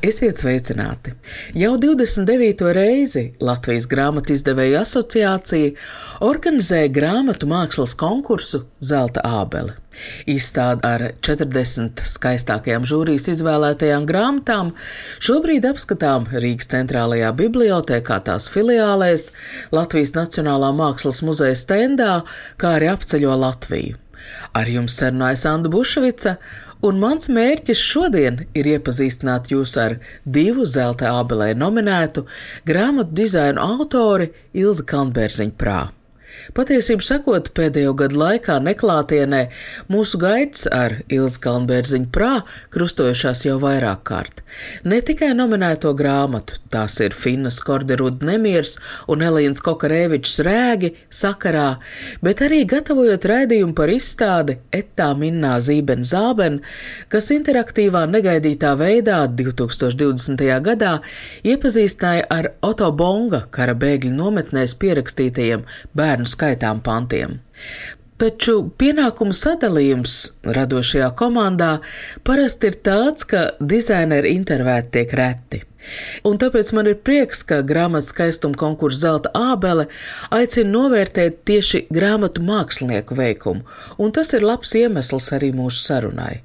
Esiet sveicināti! Jau 29. reizi Latvijas grāmatu izdevēja asociācija organizēja grāmatu mākslas konkursu Zelta ābele. Izstāde ar 40 skaistākajām žūrijas izvēlētajām grāmatām šobrīd apskatām Rīgas centrālajā bibliotekā, tās filiālēs, Latvijas Nacionālā mākslas muzeja stendā, kā arī apceļo Latviju. Ar jums sarunājas Anna Bušvica, un mans mērķis šodien ir iepazīstināt jūs ar divu zelta abelē nominētu grāmatu dizainu autori Ilza Kalnbērziņa prā. Patiesību sakot, pēdējo gadu laikā neklātienē mūsu gaidas ar Ilzi Kalnbērziņu prā krustojušās jau vairāk kārt. Ne tikai nominēto grāmatu, tās ir Finnas Korderuda nemiers un Elīnas Kokarēvičs rēgi sakarā, bet arī gatavojot raidījumu par izstādi Etā minnā Zīben Zāben, kas interaktīvā negaidītā veidā 2020. gadā iepazīstināja ar Oto Bonga kara bēgļu nometnēs pierakstītajiem bērnu skaitām pantiem. Taču pienākumu sadalījums radošajā komandā parasti ir tāds, ka dizaineri intervēti tiek reti. Un tāpēc man ir prieks, ka grāmatas skaistuma konkursa Zelta ābele aicina novērtēt tieši grāmatu mākslinieku veikumu, un tas ir labs iemesls arī mūsu sarunai,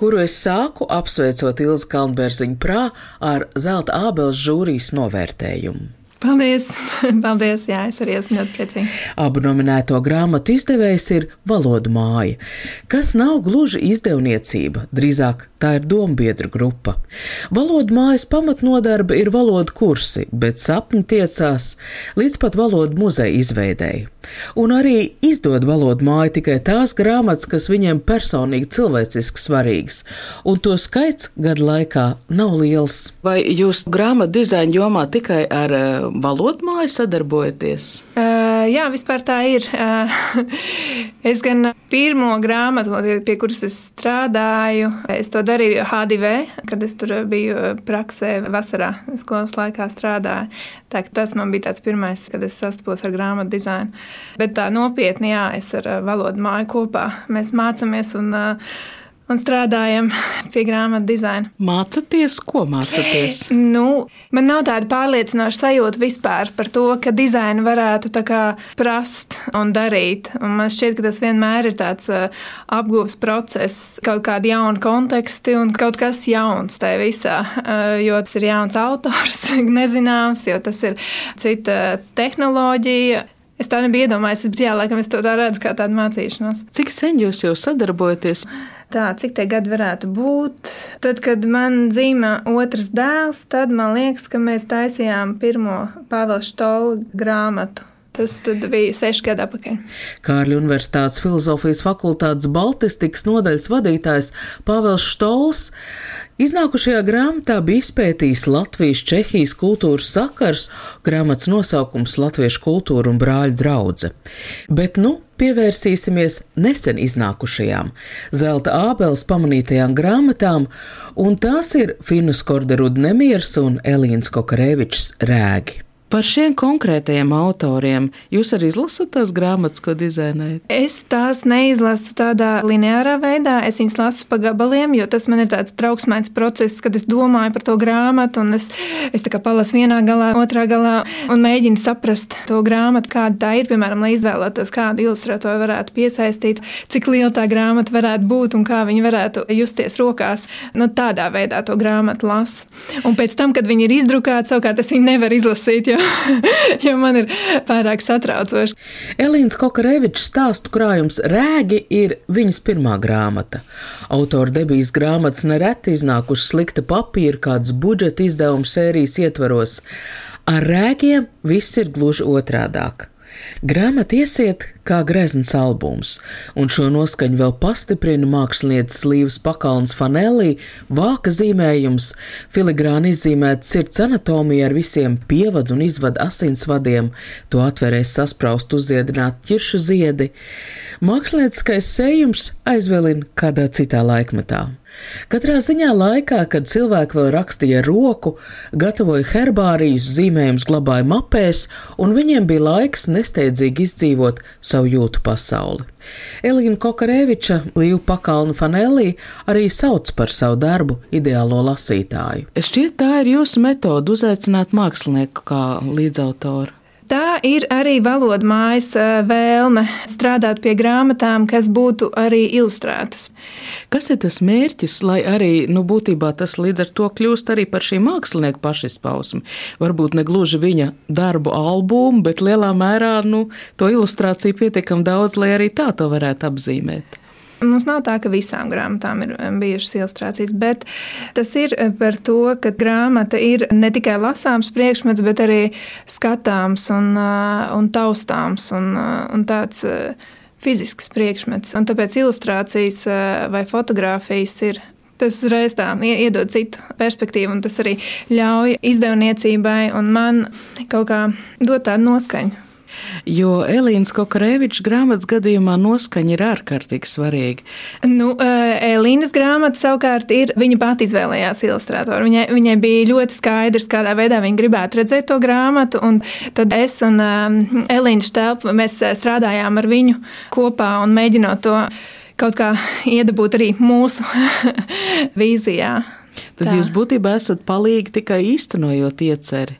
kuru es sāku apsveicot Ilzi Kalnbērziņu prā ar Zelta ābeles žūrijas novērtējumu. Paldies! Paldies! Jā, es arī esmu ļoti priecīga. Abu nominēto grāmatu izdevējs ir Valodu māja, kas nav gluži izdevniecība, drīzāk tā ir dombiedru grupa. Valodu mājas pamatnodarbe ir valodu kursi, bet sapņi tiecās līdz pat valodu muzeja izveidēji. Un arī izdod valodu māju tikai tās grāmatas, kas viņiem personīgi cilvēciski svarīgas, un to skaits gadu laikā nav liels. Vai jūs grāmatu dizaina jomā tikai ar uh, valodu māju sadarbojaties? Uh, jā, vispār tā ir. Uh, es gan pirmo grāmatu, pie kuras es strādāju, es to darīju HDV, kad es tur biju praksē vasarā, skolas laikā strādāju. Tā, tas man bija tāds pirmais, kad es sastapos ar grāmatu dizainu. Bet tā nopietni, jā, es ar valodu māju kopā. Mēs mācāmies un uh, un strādājam pie grāmatu dizaina. Mācāties, ko mācāties? Nu, man nav tāda pārliecinoša sajūta vispār par to, ka dizainu varētu prast un darīt. Un man šķiet, ka tas vienmēr ir tāds uh, apgūves process, kaut kādi jauni konteksti un kaut kas jauns tajā visā. Uh, jo tas ir jauns autors, nezināms, jo tas ir cita tehnoloģija. Es tā nebiju iedomājies, bet jā, laikam es to tā redzu kā tādu mācīšanos. Cik sen jūs jau sadarbojaties? Tā, cik tie gadi varētu būt? Tad, kad man dzīvo otrs dēls, tad man liekas, ka mēs taisījām pirmo Pāvila Štola grāmatu. Tas bija seši gadi atpakaļ. Kārļa Universitātes filozofijas fakultātes Baltistikas nodaļas vadītājs Pāvils Štols iznākušajā grāmatā bija izpētījis Latvijas-Čehijas kultūras sakars, grāmatas nosaukums Latviešu kultūra un brāļu draudze. Bet, nu, pievērsīsimies nesen iznākušajām Zelta ābels pamanītajām grāmatām, un tās ir Finus Korderuda nemieris un Elīnas Kokarevičs rēgi. Par šiem konkrētajiem autoriem jūs arī izlasat tās grāmatas, ko dizainējat? Es tās neizlasu tādā lineārā veidā. Es viņas lasu pa gabaliem, jo tas man ir tāds trauksmīgs process, kad es domāju par to grāmatu, un es, es palasu vienā galā, otrā galā, un mēģinu saprast to grāmatu, kāda tā ir. Piemēram, lai izvēlētos, kādu ilustratoru varētu piesaistīt, cik liela tā grāmata varētu būt un kā viņa varētu justies rokās. Nu, tādā veidā to grāmatu lasu. Un pēc tam, kad viņi ir izdrukāti, savukārt es viņu nevaru izlasīt. Jo jo man ir pārāk satraucoši. Elīnas Kokarevičs stāstu krājums Rēgi ir viņas pirmā grāmata. Autora debijas grāmatas nereti iznākušas slikta papīra, kāds budžeta izdevuma sērijas ietvaros. Ar rēgiem viss ir gluži otrādāk. Grāmata iesiet kā grezns albums, un šo noskaņu vēl pastiprina mākslinieces Līvas pakalns Fanelī, vāka zīmējums, filigrāni izzīmēta sirds anatomija ar visiem pievadu un izvadu asinsvadiem, to atverēs saspraust uzziedināt ķiršu ziedi. Mākslinieckais sējums aizvelina kādā citā laikmetā. Katrā ziņā laikā, kad cilvēki vēl rakstīja roku, gatavoja herbārijas, zīmējumus glabāja mapēs, un viņiem bija laiks nesteidzīgi izdzīvot savu jūtu pasauli. Elīna Kokareviča, Līva Pakalna Fanelī, arī sauc par savu darbu ideālo lasītāju. Šķiet, tā ir jūsu metode uzaicināt mākslinieku kā līdzautoru. Tā ir arī valodas mājas vēlme strādāt pie grāmatām, kas būtu arī ilustrētas. Kas ir tas mērķis, lai arī nu, būtībā tas līdz ar to kļūst arī par šī mākslinieka pašizpausmi? Varbūt ne gluži viņa darbu albumu, bet lielā mērā nu, to ilustrāciju pietiekami daudz, lai arī tā to varētu apzīmēt. Mums nav tā, ka visām grāmatām ir bijušas ilustrācijas, bet tas ir par to, ka grāmata ir ne tikai lasāms priekšmets, bet arī skatāms un, un taustāms un, un tāds fizisks priekšmets. Un tāpēc ilustrācijas vai fotografijas ir Tas uzreiz tā iedod citu perspektīvu, un tas arī ļauj izdevniecībai un man kaut kā dot tādu noskaņu jo Elīnas Kokarevičs grāmatas gadījumā noskaņa ir ārkārtīgi svarīga. Nu, Elīnas grāmata savukārt ir, viņa pati izvēlējās ilustrātoru. Viņai, viņai bija ļoti skaidrs, kādā veidā viņa gribētu redzēt to grāmatu, un tad es un Elīna Štelpa, mēs strādājām ar viņu kopā un mēģinot to kaut kā iedabūt arī mūsu vīzijā. Tad Tā. jūs būtībā esat palīgi tikai īstenojot ieceri.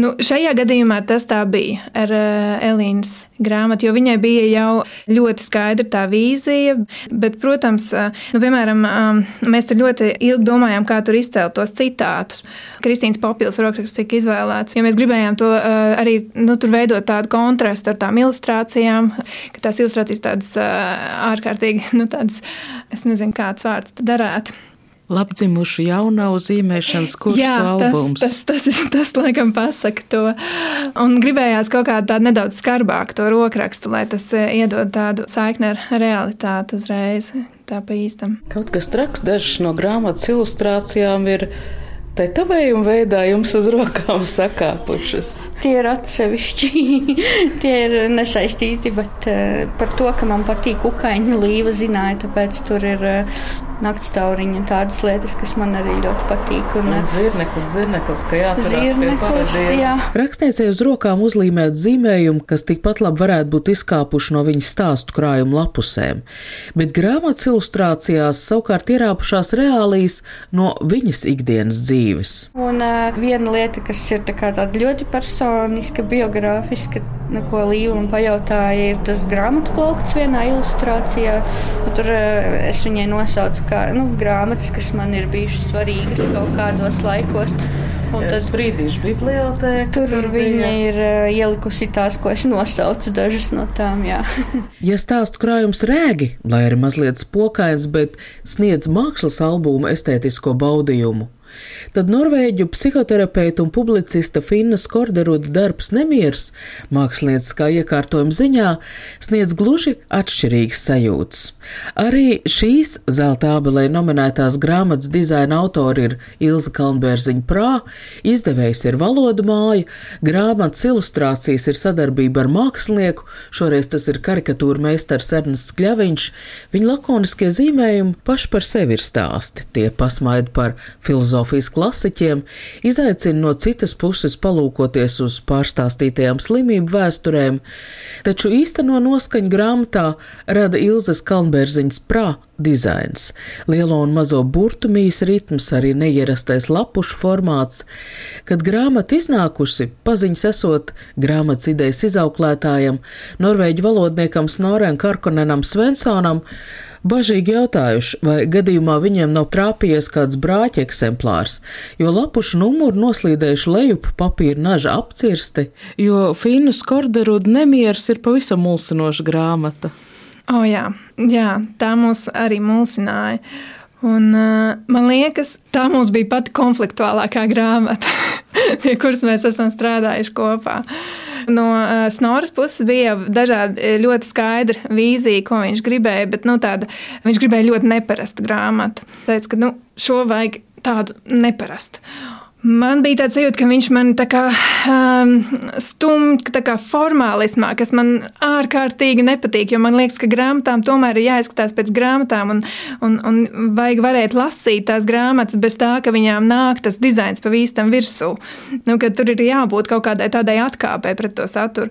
Nu, šajā gadījumā tas tā bija ar uh, Elīnas grāmatu, jo viņai bija jau ļoti skaidra tā vīzija. Bet, protams, uh, nu, piemēram, um, mēs tur ļoti ilgi domājām, kā tur izcelt tos citātus. Kristīnas papildus rokraksts tika izvēlēts, jo mēs gribējām to uh, arī nu, veidot tādu kontrastu ar tām ilustrācijām, ka tās ilustrācijas tādas ārkārtīgi, nu, tādas, es nezinu, kāds vārds darētu labdzimušu jaunavu zīmēšanas kursu Jā, albums. Tas, tas, tas, tas, laikam, pasaka to. Un gribējās kaut kā tādu nedaudz skarbāku to rokrakstu, lai tas eh, iedod tādu saikni ar realitāti uzreiz. Tā pa īstam. Kaut kas traks, dažas no grāmatas ilustrācijām ir Tā tavējuma veidā jums uz rokām sakāpušas. Tie ir atsevišķi, tie ir nesaistīti, bet uh, par to, ka man patīk kukaiņu līva, zināju, tāpēc tur ir nakts tauriņa un tādas lietas, kas man arī ļoti patīk. Un, un eh, zirneklis, zirneklis, ka jāatcerās pie jā. Rakstniecei uz rokām uzlīmēt zīmējumu, kas tikpat labi varētu būt izkāpuši no viņas stāstu krājuma lapusēm, bet grāmatas ilustrācijās savukārt ierāpušās reālijas no viņas ikdienas dzīves. Un uh, viena lieta, kas ir tā tāda ļoti personiska, biogrāfiska, ko Līva man pajautāja, ir tas grāmatu plaukts vienā ilustrācijā. Tur uh, es viņai nosaucu kā nu, grāmatas, kas man ir bijušas svarīgas kaut kādos laikos. Un tad brīdīšu bibliotēka. Tur, tur viņa bija. ir uh, ielikusi tās, ko es nosaucu, dažas no tām. Jā. ja stāstu krājums rēgi, lai arī mazliet spokains, bet sniedz mākslas albumu estētisko baudījumu, tad norvēģu psihoterapeita un publicista Finnas Korderuda darbs Nemiers mākslinieckā iekārtojuma ziņā sniedz gluži atšķirīgas sajūtas. Arī šīs zelta abelē nominētās grāmatas dizaina autori ir Ilza Kalnbērziņa prā, izdevējs ir valodu māja, grāmatas ilustrācijas ir sadarbība ar mākslinieku, šoreiz tas ir karikatūra meistars Ernests Kļaviņš, viņa lakoniskie zīmējumi paši par sevi ir stāsti, tie pasmaida par filozofijas klasiķiem, izaicina no citas puses palūkoties uz pārstāstītajām slimību vēsturēm, taču īsteno noskaņu grāmatā rada Ilzas Kalnbērziņas prā dizains, lielo un mazo burtu mīs ritms, arī neierastais lapušu formāts. Kad grāmata iznākusi, paziņas esot grāmatas idejas izauklētājam, norvēģu valodniekam Snorēn Karkonenam Svensonam, bažīgi jautājuši, vai gadījumā viņiem nav trāpījies kāds brāķa eksemplārs, jo lapušu numuru noslīdējuši lejup papīra naža apcirsti. Jo Fīnus Korderuda nemieris ir pavisam mulsinoša grāmata. O, oh, jā. jā, tā mūs arī mulsināja. Un, uh, man liekas, tā mums bija pati konfliktuālākā grāmata, pie kuras mēs esam strādājuši kopā. No uh, Snoras puses bija dažādi ļoti skaidra vīzija, ko viņš gribēja, bet nu, tāda, viņš gribēja ļoti neparastu grāmatu. Teica, ka nu, šo vajag tādu neparastu. Man bija tāds sajūta, ka viņš man tā kā um, stumj tā kā formālismā, kas man ārkārtīgi nepatīk. Jo man liekas, ka grāmatām tomēr ir jāizskatās pēc grāmatām, un, un, un vajag varēt lasīt tās grāmatas bez tā, ka viņām nāk tas dizains pa vīstam virsū. Nu, tur ir jābūt kaut kādai tādai atkāpei pret to saturu.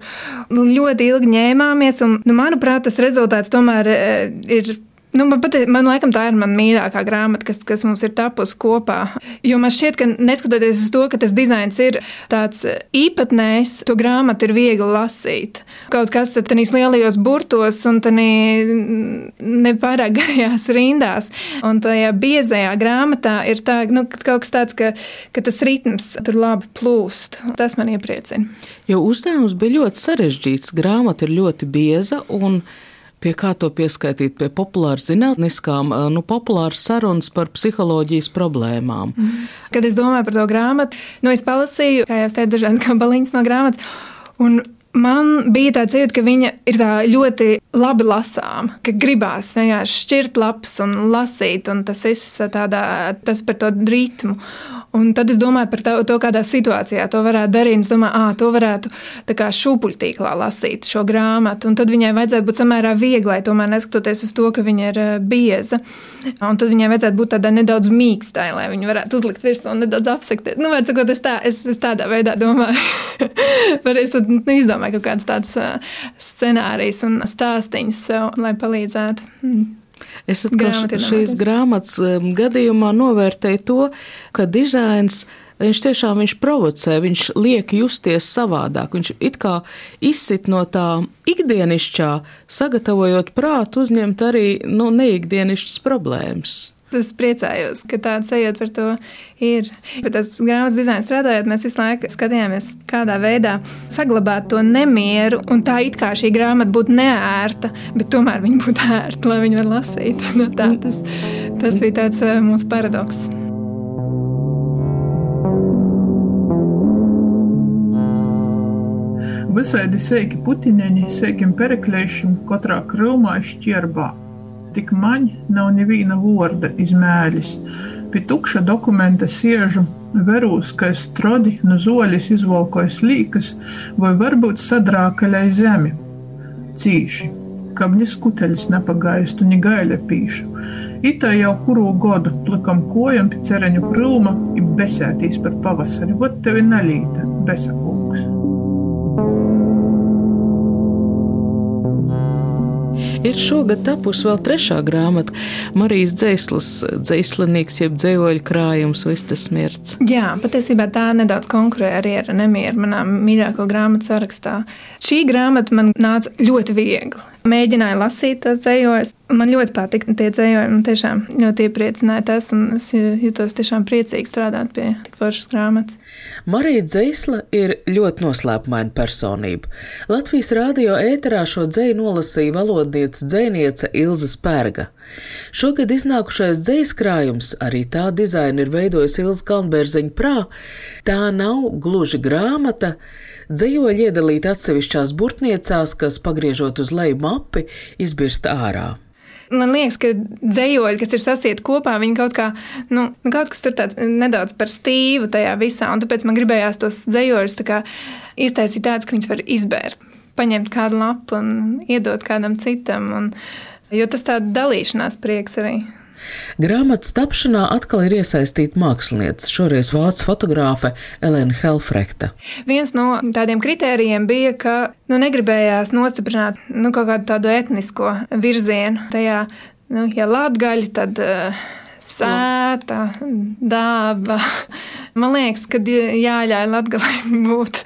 Ļoti ilgi ņēmāmies, un, nu, manuprāt, tas rezultāts tomēr eh, ir Nu, man, pat, man liekas, tā ir mana mīļākā grāmata, kas, kas mums ir tapusi kopā. Jo man šķiet, ka neskatoties uz to, ka tas dizains ir tāds īpatnējs, to grāmatu ir viegli lasīt. Kaut kas tādīs lielajos burtos un nepārāk garajās rindās. Un tajā biezajā grāmatā ir tā, nu, kaut kas tāds, ka, ka tas ritms tur labi plūst. Tas man iepriecina. Jo uzdevums bija ļoti sarežģīts. Grāmata ir ļoti bieza un Pie kā to pieskaitīt? Pie populāras zinātniskām, nu, populāras sarunas par psiholoģijas problēmām. Mm. Kad es domāju par to grāmatu, nu, es palasīju, kā jau teicu, dažādas gabaliņas no grāmatas. Un Man bija tāds jūtas, ka viņa ir ļoti labi lasāma, ka gribās vienkārši šķirt lapas un lasīt, un tas viss tādā, tas par to ritmu. Un tad es domāju par to, to kādā situācijā to varētu darīt. Es domāju, ah, to varētu šūpuļtīklā lasīt šo grāmatu. Un tad viņai vajadzētu būt samērā vieglai, tomēr neskatoties uz to, ka viņa ir bieza. Un tad viņai vajadzētu būt tādai nedaudz mīkstai, lai viņa varētu uzlikt virsū un nedaudz apsekties. Nu, var sakot, es, tā, es, es tādā veidā domāju. es izdomāju kaut kādas tādas scenārijas un stāstīņus sev, lai palīdzētu. Hmm. Es atkal šīs grāmatas um, gadījumā novērtēju to, ka dizains viņš tiešām viņš provocē, viņš liek justies savādāk. Viņš it kā izsit no tā ikdienišķā, sagatavojot prātu uzņemt arī nu, neikdienišķas problēmas. Es priecājos, ka tāda sajūta par to ir. Bet tas grāmatas dizains strādājot, mēs visu laiku skatījāmies, kādā veidā saglabāt to nemieru. Un tā it kā šī grāmata būtu neērta, bet tomēr viņa būtu ērta, lai viņi varētu lasīt. No nu, tā, tas, tas bija tāds uh, mūsu paradoks. Visādi sēki putiņi, sēkim pereklēšiem, katrā krūmā šķierbā tik maņ nav neviena vorda izmēlis. Pie tukša dokumenta siežu, verūs, ka es strodi no zoļas izvalkojas līkas, vai varbūt sadrākaļai zemi. Cīši, kam ni skuteļs nepagaistu, ni gaļa pīšu. Itā jau kuru godu plikam kojam pie cereņu krūma i besētīs par pavasari, vot tevi nalīta, besakungs. Ir šogad tapusi vēl trešā grāmata - Marijas dzēslas, dzēslinīgs, jeb dzējoļu krājums, Vistas smirts. Jā, patiesībā tā nedaudz konkurē arī ar nemieru manā mīļāko grāmatu sarakstā. Šī grāmata man nāca ļoti viegli. Mēģināju lasīt tos dzējoļus. Man ļoti patika tie dzējoļi. Man tiešām ļoti iepriecināja tas, un es jutos tiešām priecīgi strādāt pie tik foršas grāmatas. Marija Dzēsla ir ļoti noslēpumaina personība. Latvijas rādio ēterā šo dzēju nolasīja valodniece dzēniece Ilza Spērga. Šogad iznākušais dzējas krājums, arī tā dizaina ir veidojusi Ilza Kalnbērziņa prā, tā nav gluži grāmata, dzējoļi iedalīti atsevišķās burtniecās, kas pagriežot uz leju mapi, izbirst ārā man liekas, ka dzējoļi, kas ir sasieti kopā, viņi kaut kā, nu, kaut kas tur tāds nedaudz par stīvu tajā visā. Un tāpēc man gribējās tos dzējoļus tā iztaisīt tādus, ka viņus var izbērt, paņemt kādu lapu un iedot kādam citam. Un, jo tas tāds dalīšanās prieks arī. Grāmatas tapšanā atkal ir iesaistīta mākslinieca, šoreiz vācu fotogrāfe Elena Helfrekta. Viens no tādiem kritērijiem bija, ka nu, negribējās nostiprināt nu, kaut kādu tādu etnisko virzienu. Tajā, nu, ja latgaļi, tad. Uh, sēta, daba. Man liekas, ka jāļauj Latvijai būt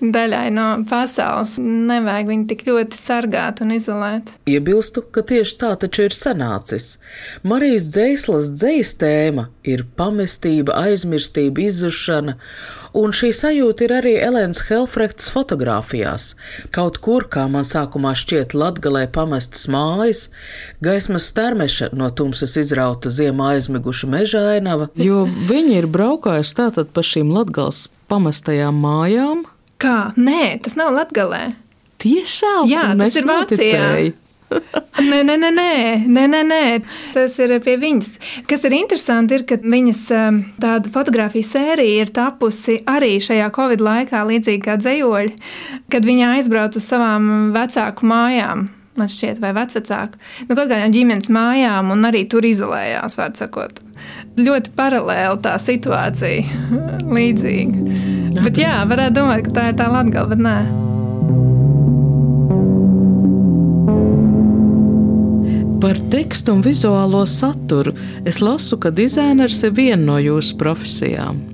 daļai no pasaules. Nevajag viņu tik ļoti sargāt un izolēt. Iebilstu, ka tieši tā taču ir sanācis. Marijas dzēslas dzējas tēma ir pamestība, aizmirstība, izzušana, un šī sajūta ir arī Elēnas Helfrekts fotografijās. Kaut kur, kā man sākumā šķiet, latgalē pamestas mājas, gaismas starmeša no tumsas izrauta ziemā aizmiguša meža ainava. Jo viņi ir braukājuši tātad pa šīm latgals pamestajām mājām, Kā? Nē, tas nav Latgalē. Tiešām? Jā, tas ir Vācijā. noticēju. Nē, nē, nē, nē, nē, nē, nē, tas ir pie viņas. Kas ir interesanti, ir, ka viņas um, tāda fotografija sērija ir tapusi arī šajā Covid laikā, līdzīgi kā dzējoļi, kad viņa aizbrauca uz savām vecāku mājām. Man šķiet, vai vecāku, nu, kaut kādām ģimenes mājām, un arī tur izolējās, var sakot. Ļoti paralēli tā situācija, līdzīga. Bet jā, varētu domāt, ka tā ir tā latgala, bet nē. Par tekstu un vizuālo saturu es lasu, ka dizainers ir viena no jūsu profesijām.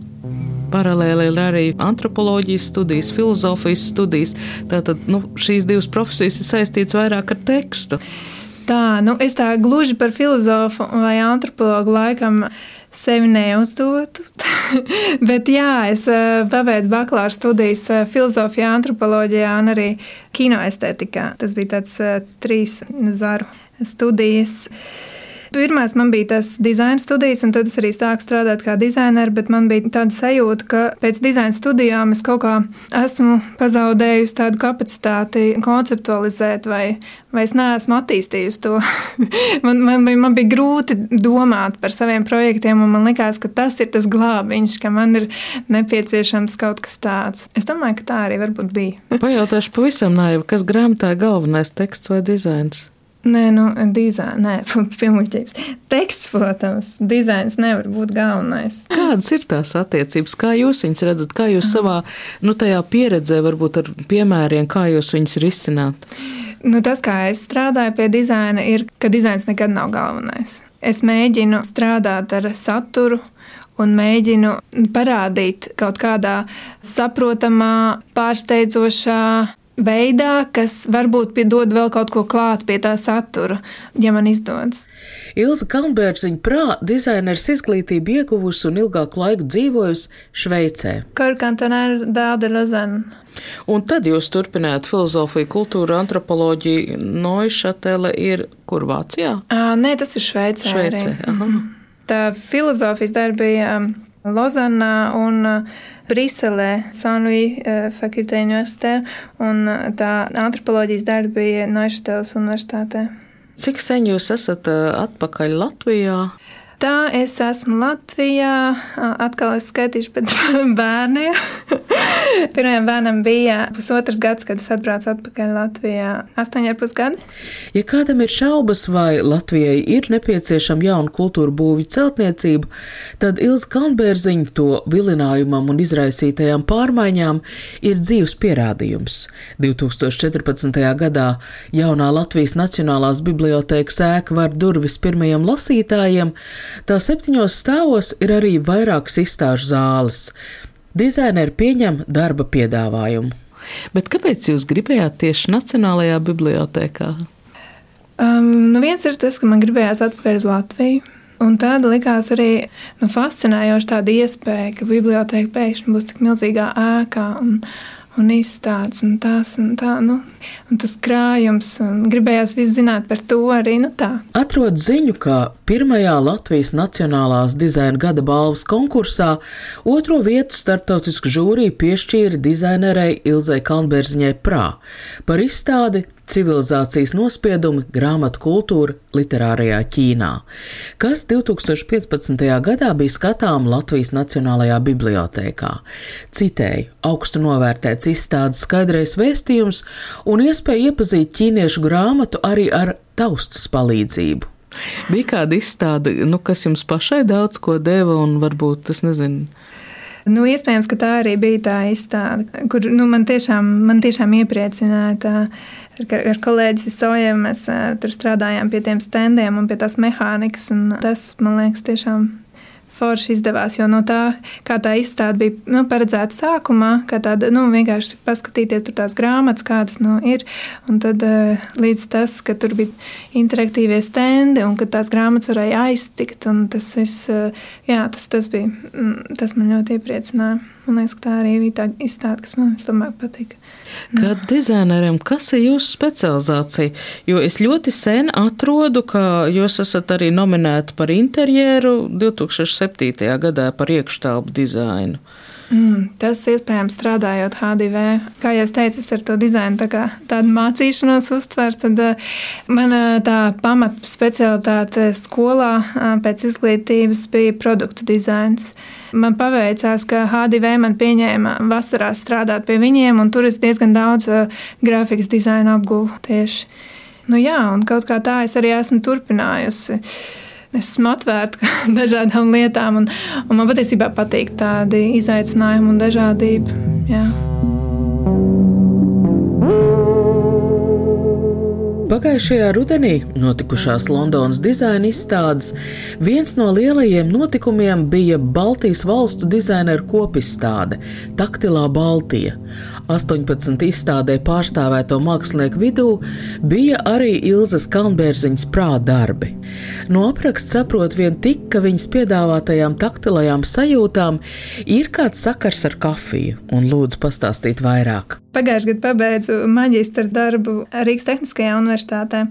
Paralēli ir arī antropoloģijas studijas, filozofijas studijas. Tātad nu, šīs divas profesijas ir saistītas vairāk ar tekstu. Tā, nu es tā gluži par filozofu vai antropologu laikam sevi neuzdotu. Bet jā, es eh, pabeidzu bakalaura studijas eh, filozofijā, antropoloģijā un arī kinoestētikā. Tas bija tāds eh, trīs zaru studijas. Pirmās man bija tas dizaina studijas, un tad es arī sāku strādāt kā dizaineris, bet man bija tāda sajūta, ka pēc dizaina studijām es kaut kā esmu pazaudējusi tādu kapacitāti konceptualizēt, vai, vai es neesmu attīstījusi to. man, man, bija, man bija grūti domāt par saviem projektiem, un man likās, ka tas ir tas glābiņš, ka man ir nepieciešams kaut kas tāds. Es domāju, ka tā arī varbūt bija. Pajautāšu pavisam naivi, kas grāmatā ir galvenais teksts vai dizains? Nē, nu, dizains, filmuļķības. Teksts, protams, dizains nevar būt galvenais. Kādas ir tās attiecības, kā jūs viņus redzat, kā jūs savā nu, pieredzē, varbūt ar piemēriem, kā jūs viņus risināt? Nu, tas, kā es strādāju pie dizaina, ir, ka dizains nekad nav galvenais. Es mēģinu strādāt ar saturu, un mēģinu parādīt kaut kādā saprotamā, pārsteidzošā veidā, kas varbūt dod vēl kaut ko klāt pie tā satura, ja man izdodas. Ilza Kalnbērziņa prā dizainers izglītību ieguvusi un ilgāku laiku dzīvojusi Šveicē. Korkantonēra Dāda Rozana. Un tad jūs turpināt filozofiju, kultūru, antropoloģiju. Noišatele ir kur Vācijā? À, nē, tas ir Šveicē. Šveicē aha. Tā filozofijas darba bija Lozanā un Briselē, Sanui fakultē universitē, un tā antropoloģijas darba bija Noišateles universitātē. Cik sen jūs esat atpakaļ Latvijā? Tā es esmu Latvijā. Atkal es skaitīšu pēc bērniem. Pirmajam bērnam bija pusotrs gads, kad es atbraucu atpakaļ Latvijā. Astoņi ar pus gadi. Ja kādam ir šaubas, vai Latvijai ir nepieciešama jauna kultūra būvju celtniecība, tad Ilza Kalnbērziņa to vilinājumam un izraisītajām pārmaiņām ir dzīves pierādījums. 2014. gadā jaunā Latvijas Nacionālās bibliotēkas ēka var durvis pirmajiem lasītājiem, Tā septiņos stāvos ir arī vairākas izstāžu zāles. Dizaineri pieņem darba piedāvājumu. Bet kāpēc jūs gribējāt tieši Nacionālajā bibliotekā? Um, nu viens ir tas, ka man gribējās atpakaļ uz Latviju. Un tāda likās arī nu, fascinējoša tāda iespēja, ka biblioteka pēkšņi būs tik milzīgā ēkā. Un, un izstādes, un tās, un tā, nu, un tas krājums, un gribējās visu zināt par to arī, nu tā. Atrod ziņu, ka pirmajā Latvijas Nacionālās dizaina gada balvas konkursā otro vietu starptautisku žūriju piešķīra dizainerei Ilzai Kalnbērziņai Prā par izstādi Civilizācijas nospiedumi, grāmatu kultūra literārajā Ķīnā, kas 2015. gadā bija skatām Latvijas Nacionālajā bibliotēkā. Citēju, augstu novērtēts izstādes skaidrais vēstījums un iespēja iepazīt ķīniešu grāmatu arī ar taustas palīdzību. Bija kāda izstāde, nu, kas jums pašai daudz ko deva, un varbūt tas nezinu. Nu, iespējams, ka tā arī bija tā izstāde, kur nu, man, tiešām, man tiešām iepriecināja. Tā, ar, ar kolēģi Soju mēs uh, tur strādājām pie tiem standiem un pie tās mehānikas. Tas man liekas tiešām forši izdevās. Jo no tā, kā tā izstāde bija nu, paredzēta sākumā, kā tāda nu, vienkārši paskatīties tur tās grāmatas, kādas nu, ir. Un tad līdz tas, ka tur bija interaktīvie stendi un ka tās grāmatas varēja aiztikt. Tas, viss, jā, tas, tas, bija, mm, tas man ļoti iepriecināja. Man liekas, tā arī bija tā izstāde, kas man vislabāk patika. Kā dizainerim, kas ir jūsu specializācija? Jo es ļoti sen atrodu, ka jūs esat arī nominēti par interjeru 2007. gadā par iekštelpu dizainu. Mm, tas iespējams strādājot HDV. Kā jau teicu, es ar to dizainu tā kā, tādu mācīšanos uztveru. Tad uh, mana tā pamat specialitāte skolā uh, pēc izglītības bija produktu dizains. Man paveicās, ka HDV man pieņēma vasarā strādāt pie viņiem, un tur es diezgan daudz uh, grafikas dizaina apguvu tieši. Nu jā, un kaut kā tā es arī esmu turpinājusi esmu atvērta dažādām lietām, un, un man patiesībā patīk tādi izaicinājumi un dažādība. Jā. Pagājušajā rudenī notikušās Londonas dizaina izstādes viens no lielajiem notikumiem bija Baltijas valstu dizaineru kopizstāde Taktilā Baltija. 18 izstādē pārstāvēto mākslinieku vidū bija arī Ilzas Kalnbērziņas prātdarbi. No apraksta saprot vien tik, ka viņas piedāvātajām taktilajām sajūtām ir kāds sakars ar kafiju, un lūdzu pastāstīt vairāk. Pagājušajā gadā pabeidzu maģistra darbu Rīgas Tehniskajā universitātē,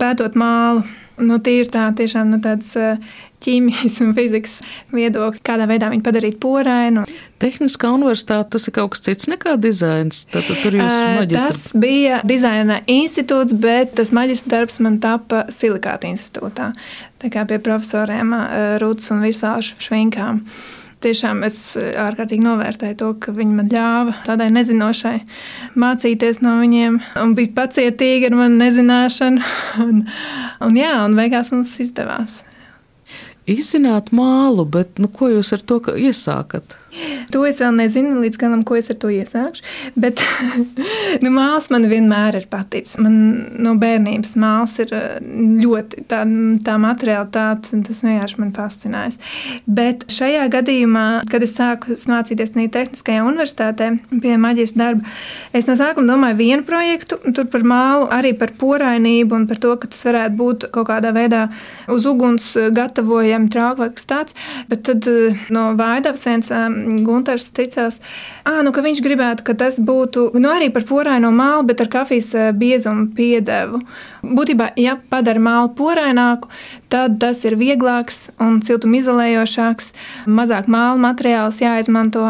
pētot mālu. Nu, tīri tā, tiešām nu, tāds ķīmijas un fizikas viedokļi, kādā veidā viņu padarīt porainu. Tehniskā universitāte tas ir kaut kas cits nekā dizains. Tad, tad tur jūs maģistra. Tas bija dizaina institūts, bet tas maģistra darbs man tapa silikāta institūtā. Tā kā pie profesoriem Rūtas un Visāšu švinkām tiešām es ārkārtīgi novērtēju to, ka viņi man ļāva tādai nezinošai mācīties no viņiem un bija pacietīgi ar manu nezināšanu. Un, un jā, un beigās mums izdevās. Izzināt mālu, bet nu, ko jūs ar to iesākat? To es vēl nezinu līdz galam, ko es ar to iesākšu. Bet nu, mākslas man vienmēr ir paticis. Man no bērnības mākslas ir eh, ļoti tā, tā materiālitāte, un tas vienkārši man fascinējas. Bet šajā gadījumā, kad es sāku mācīties Tehniskajā universitātē pie maģijas darba, es no sākuma domāju vienu projektu, tur par mālu, arī par porainību un par to, ka tas varētu būt kaut kādā veidā uz uguns gatavojami trauki vai kas tāds. Bet tad eh, no Vaidavas viens Gunārs ticās, à, nu, ka viņš gribētu, ka tas būtu nu, arī par poraino mālu, bet ar kafijas biezumu piedevu. Būtībā, ja padara mālu poraināku, tad tas ir vieglāks un siltumizolējošāks, mazāk māla materiāls jāizmanto.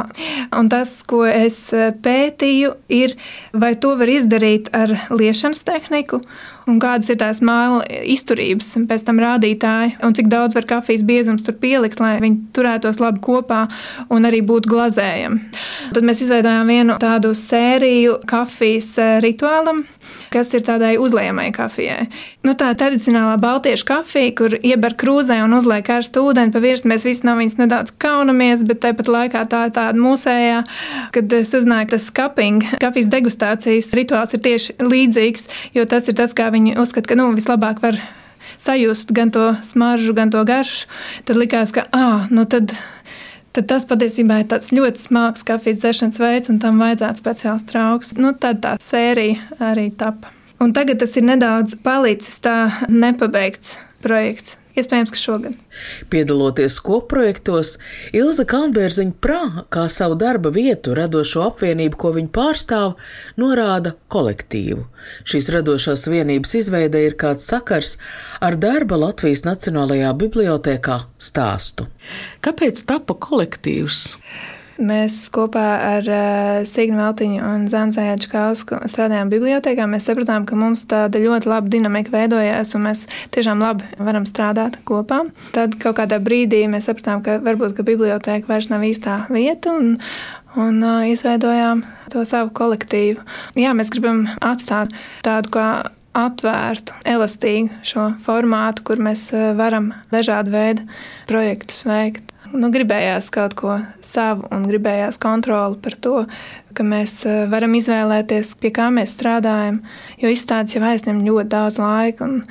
Un tas, ko es pētīju, ir, vai to var izdarīt ar liešanas tehniku un kādas ir tās māla izturības, pēc tam rādītāji, un cik daudz var kafijas biezums tur pielikt, lai viņi turētos labi kopā un arī būtu glazējami. Tad mēs izveidojām vienu tādu sēriju kafijas rituālam, kas ir tādai uzliekamai kafijai. Nu, tā tradicionālā baltiešu kafija, kur ieber krūzē un uzliek karstu ūdeni pa virsmu, mēs visi no viņas nedaudz kaunamies, bet tāpat laikā tā ir tāda mūsējā, kad es uzzināju, ka tas cupping, kafijas degustācijas rituāls ir tieši līdzīgs, jo tas ir tas, kā viņi uzskata, ka nu, vislabāk var sajust gan to smaržu, gan to garšu. Tad likās, ka ah, nu tad tad tas patiesībā ir tāds ļoti smags kafijas dzeršanas veids, un tam vajadzētu speciāls trauks. Nu, tad tā sērija arī tapa. Un tagad tas ir nedaudz palicis tā nepabeigts projekts. Iespējams, ka šogad. Piedaloties kopprojektos, Ilza Kalnbērziņa prā, kā savu darba vietu radošo apvienību, ko viņa pārstāv, norāda kolektīvu. Šīs radošās vienības izveide ir kāds sakars ar darba Latvijas Nacionālajā bibliotēkā stāstu. Kāpēc tapa kolektīvs? Mēs kopā ar uh, Signu Veltiņu un Zanzēju Čkausku strādājām bibliotekā. Mēs sapratām, ka mums tāda ļoti laba dinamika veidojās, un mēs tiešām labi varam strādāt kopā. Tad kaut kādā brīdī mēs sapratām, ka varbūt ka biblioteka vairs nav īstā vieta, un, un uh, izveidojām to savu kolektīvu. Jā, mēs gribam atstāt tādu kā atvērtu, elastīgu šo formātu, kur mēs varam dažādu veidu projektus veikt nu, gribējās kaut ko savu un gribējās kontroli par to, ka mēs eh, varam izvēlēties, pie kā mēs strādājam, jo izstādes jau aizņem ļoti daudz laika. Un...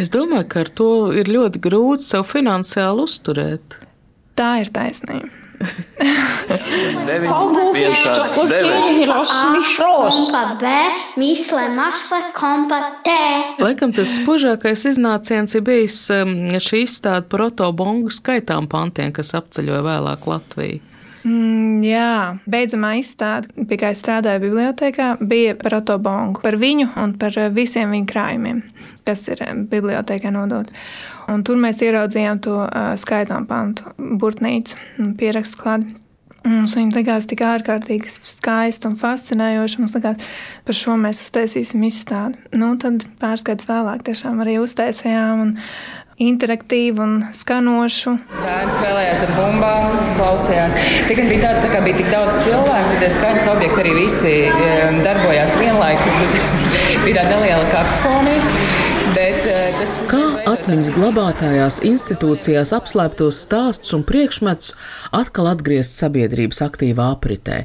Es domāju, ka ar to ir ļoti grūti sev finansiāli uzturēt. Tā ir taisnība. Laikam tas spožākais iznāciens ir bijis um, šī izstāde par Oto Bongu skaitām pantiem, kas apceļoja vēlāk Latviju. Mm, jā, beidzamā izstāde, pie kā es strādāju bibliotekā, bija par Otobongu, par viņu un par visiem viņa krājumiem, kas ir um, bibliotekā nodot. Un tur mēs ieraudzījām to uh, skaitām pantu, burtnīcu un pierakstu klādi. Mums viņa likās tik ārkārtīgi skaista un fascinējoša. Mums likās, par šo mēs uztaisīsim izstādi. Nu, tad pārskats vēlāk tiešām arī uztaisījām. Un, interaktīvu un skanošu. Bērni spēlējās ar bumbām, klausījās. Tikai bija tāda, tā kā bija tik daudz cilvēku, tie skaņas objekti arī visi eh, darbojās vienlaikus. bija tāda neliela kakofonija. Atmiņas glabātājās institūcijās apslēptos stāstus un priekšmetus atkal atgriezt sabiedrības aktīvā apritē,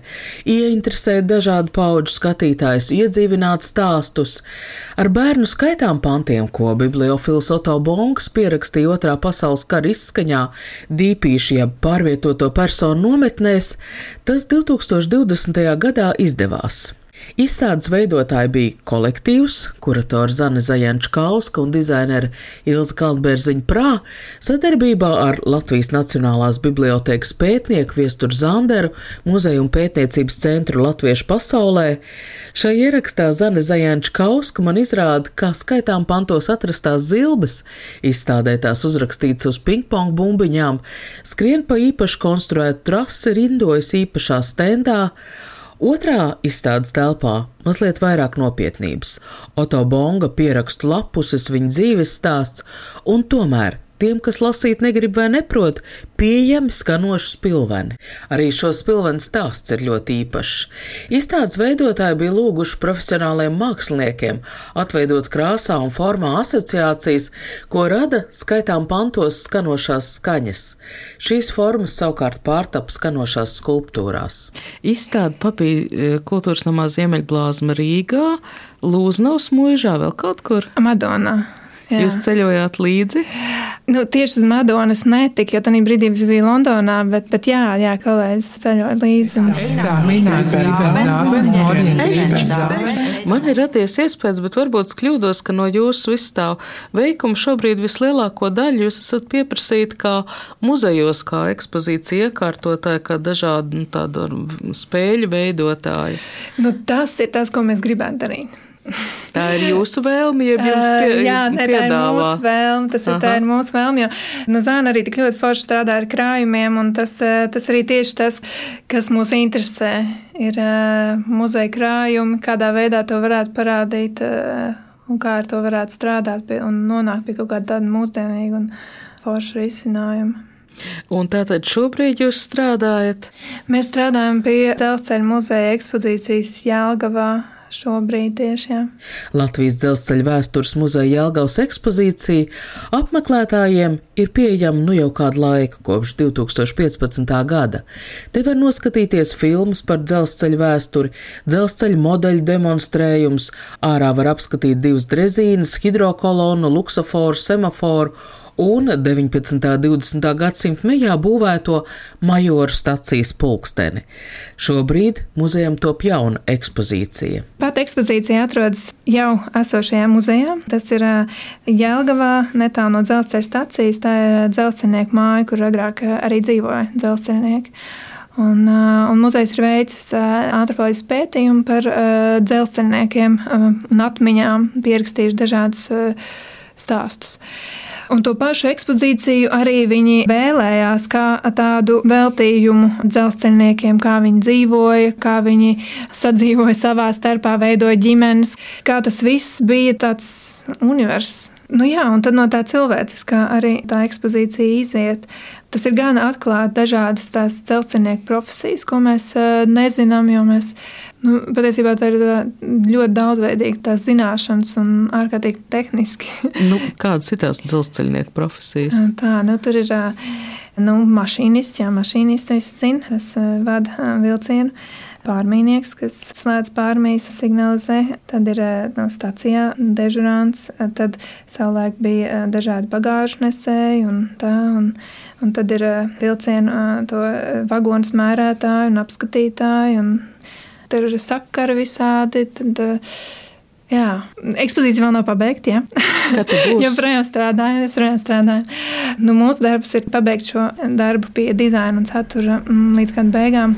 ieinteresēt dažādu pauģu skatītājus, iedzīvināt stāstus. Ar bērnu skaitām pantiem, ko bibliofils Oto Bonks pierakstīja otrā pasaules kara izskaņā, dīpīši jeb pārvietoto personu nometnēs, tas 2020. gadā izdevās. Izstādes veidotāji bija kolektīvs, kurators Zane Zajančkauska un dizainere Ilza Kaldbērziņa Prā, sadarbībā ar Latvijas Nacionālās bibliotēkas pētnieku Viesturu Zanderu, muzeju un pētniecības centru Latviešu pasaulē. Šai ierakstā Zane Zajančkauska man izrāda, kā skaitām pantos atrastās zilbes, izstādētās uzrakstītas uz pingpong bumbiņām, skrien pa īpaši konstruētu trasi, rindojas īpašā stendā, Otrā izstādes telpā mazliet vairāk nopietnības. Oto Bonga pierakstu lapuses viņa dzīves stāsts, un tomēr Tiem, kas lasīt negrib vai neprot, pieejami skanoši spilveni. Arī šo spilvenu stāsts ir ļoti īpašs. Izstādes veidotāji bija lūguši profesionāliem māksliniekiem atveidot krāsā un formā asociācijas, ko rada skaitām pantos skanošās skaņas. Šīs formas savukārt pārtapa skanošās skulptūrās. Izstāde papīra e, kultūras namā Ziemeļblāzma Rīgā, Lūznavas mūžā, vēl kaut kur? Madonā. Jā. Jūs ceļojāt līdzi? Nu, tieši uz Madonas netika, jo tajā brīdī es biju Londonā, bet, bet jā, jā kolēģis ceļoja līdzi. Man ir radies iespējas, bet varbūt es kļūdos, ka no jūsu vistāv veikuma šobrīd vislielāko daļu jūs esat pieprasīti kā muzejos, kā ekspozīcija iekārtotāji, kā dažādu nu, tādu spēļu veidotāji. Nu, tas ir tas, ko mēs gribētu darīt. Tā ir jūsu vēlme, ja jums pie, uh, jā, ne, piedāvā. tā ir mūsu vēlme. Tas ir, ir mūsu vēlme, jo nu, Zāna arī tik ļoti forši strādā ar krājumiem, un tas, tas arī tieši tas, kas mūs interesē, ir uh, muzeja krājumi, kādā veidā to varētu parādīt uh, un kā ar to varētu strādāt pie, un nonākt pie kaut kāda tāda mūsdienīga un forša risinājuma. Un tātad šobrīd jūs strādājat? Mēs strādājam pie dzelzceļa muzeja ekspozīcijas Jēlgavā šobrīd tieši. Jā. Latvijas dzelzceļa vēstures muzeja Jelgavas ekspozīcija apmeklētājiem ir pieejama nu jau kādu laiku, kopš 2015. gada. Te var noskatīties filmas par dzelzceļa vēsturi, dzelzceļa modeļu demonstrējums, ārā var apskatīt divas drezīnas, hidrokolonu, luksoforu, semaforu un 19. un 20. gadsimta mijā būvēto majoru stacijas pulksteni. Šobrīd muzejam top jauna ekspozīcija. Pat ekspozīcija atrodas jau esošajā muzejā. Tas ir Jēlgavā, netālu no dzelzceļa stacijas. Tā ir dzelzceļnieku māja, kur agrāk arī dzīvoja dzelzceļnieki. Un, un muzejs ir veicis antropoloģisku pētījumu par dzelzceļniekiem un atmiņām, pierakstījuši dažādus stāstus. Un to pašu ekspozīciju arī viņi vēlējās kā tādu veltījumu dzelzceļniekiem, kā viņi dzīvoja, kā viņi sadzīvoja savā starpā, veidoja ģimenes, kā tas viss bija tāds universāls. Nu jā, un tad no tā cilvēciskā arī tā ekspozīcija iziet. Tas ir gan atklāt dažādas tās dzelzceļnieku profesijas, ko mēs nezinām, jo mēs nu, patiesībā tā ir ļoti daudzveidīga tās zināšanas un ārkārtīgi tehniski. nu, kādas ir tās dzelzceļnieku profesijas? Tā, nu, tur ir nu, mašīnists, jā, mašīnists, es zinu, es vadu vilcienu pārmīnieks, kas slēdz pārmijas, signalizē. Tad ir no stācijā dežurants, tad savulaik bija dažādi bagāžu nesēji un tā. Un, un tad ir vilcienu to vagonu smērētāji un apskatītāji. Un tur ir sakari visādi. Tad, Jā, ekspozīcija vēl nav pabeigta. Būs? joprojām strādāju, es joprojām strādāju. Nu, mūsu darbs ir pabeigt šo darbu pie dizaina un satura mm, līdz gada beigām.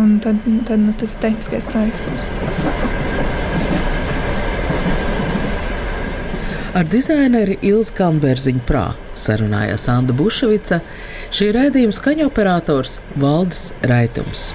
Un tad, tad nu, tas tehniskais projekts būs. Ar dizaineri Ilzi Kalnbērziņu prā sarunājās Anna Buševica, šī raidījuma skaņoperators Valdis Raitums.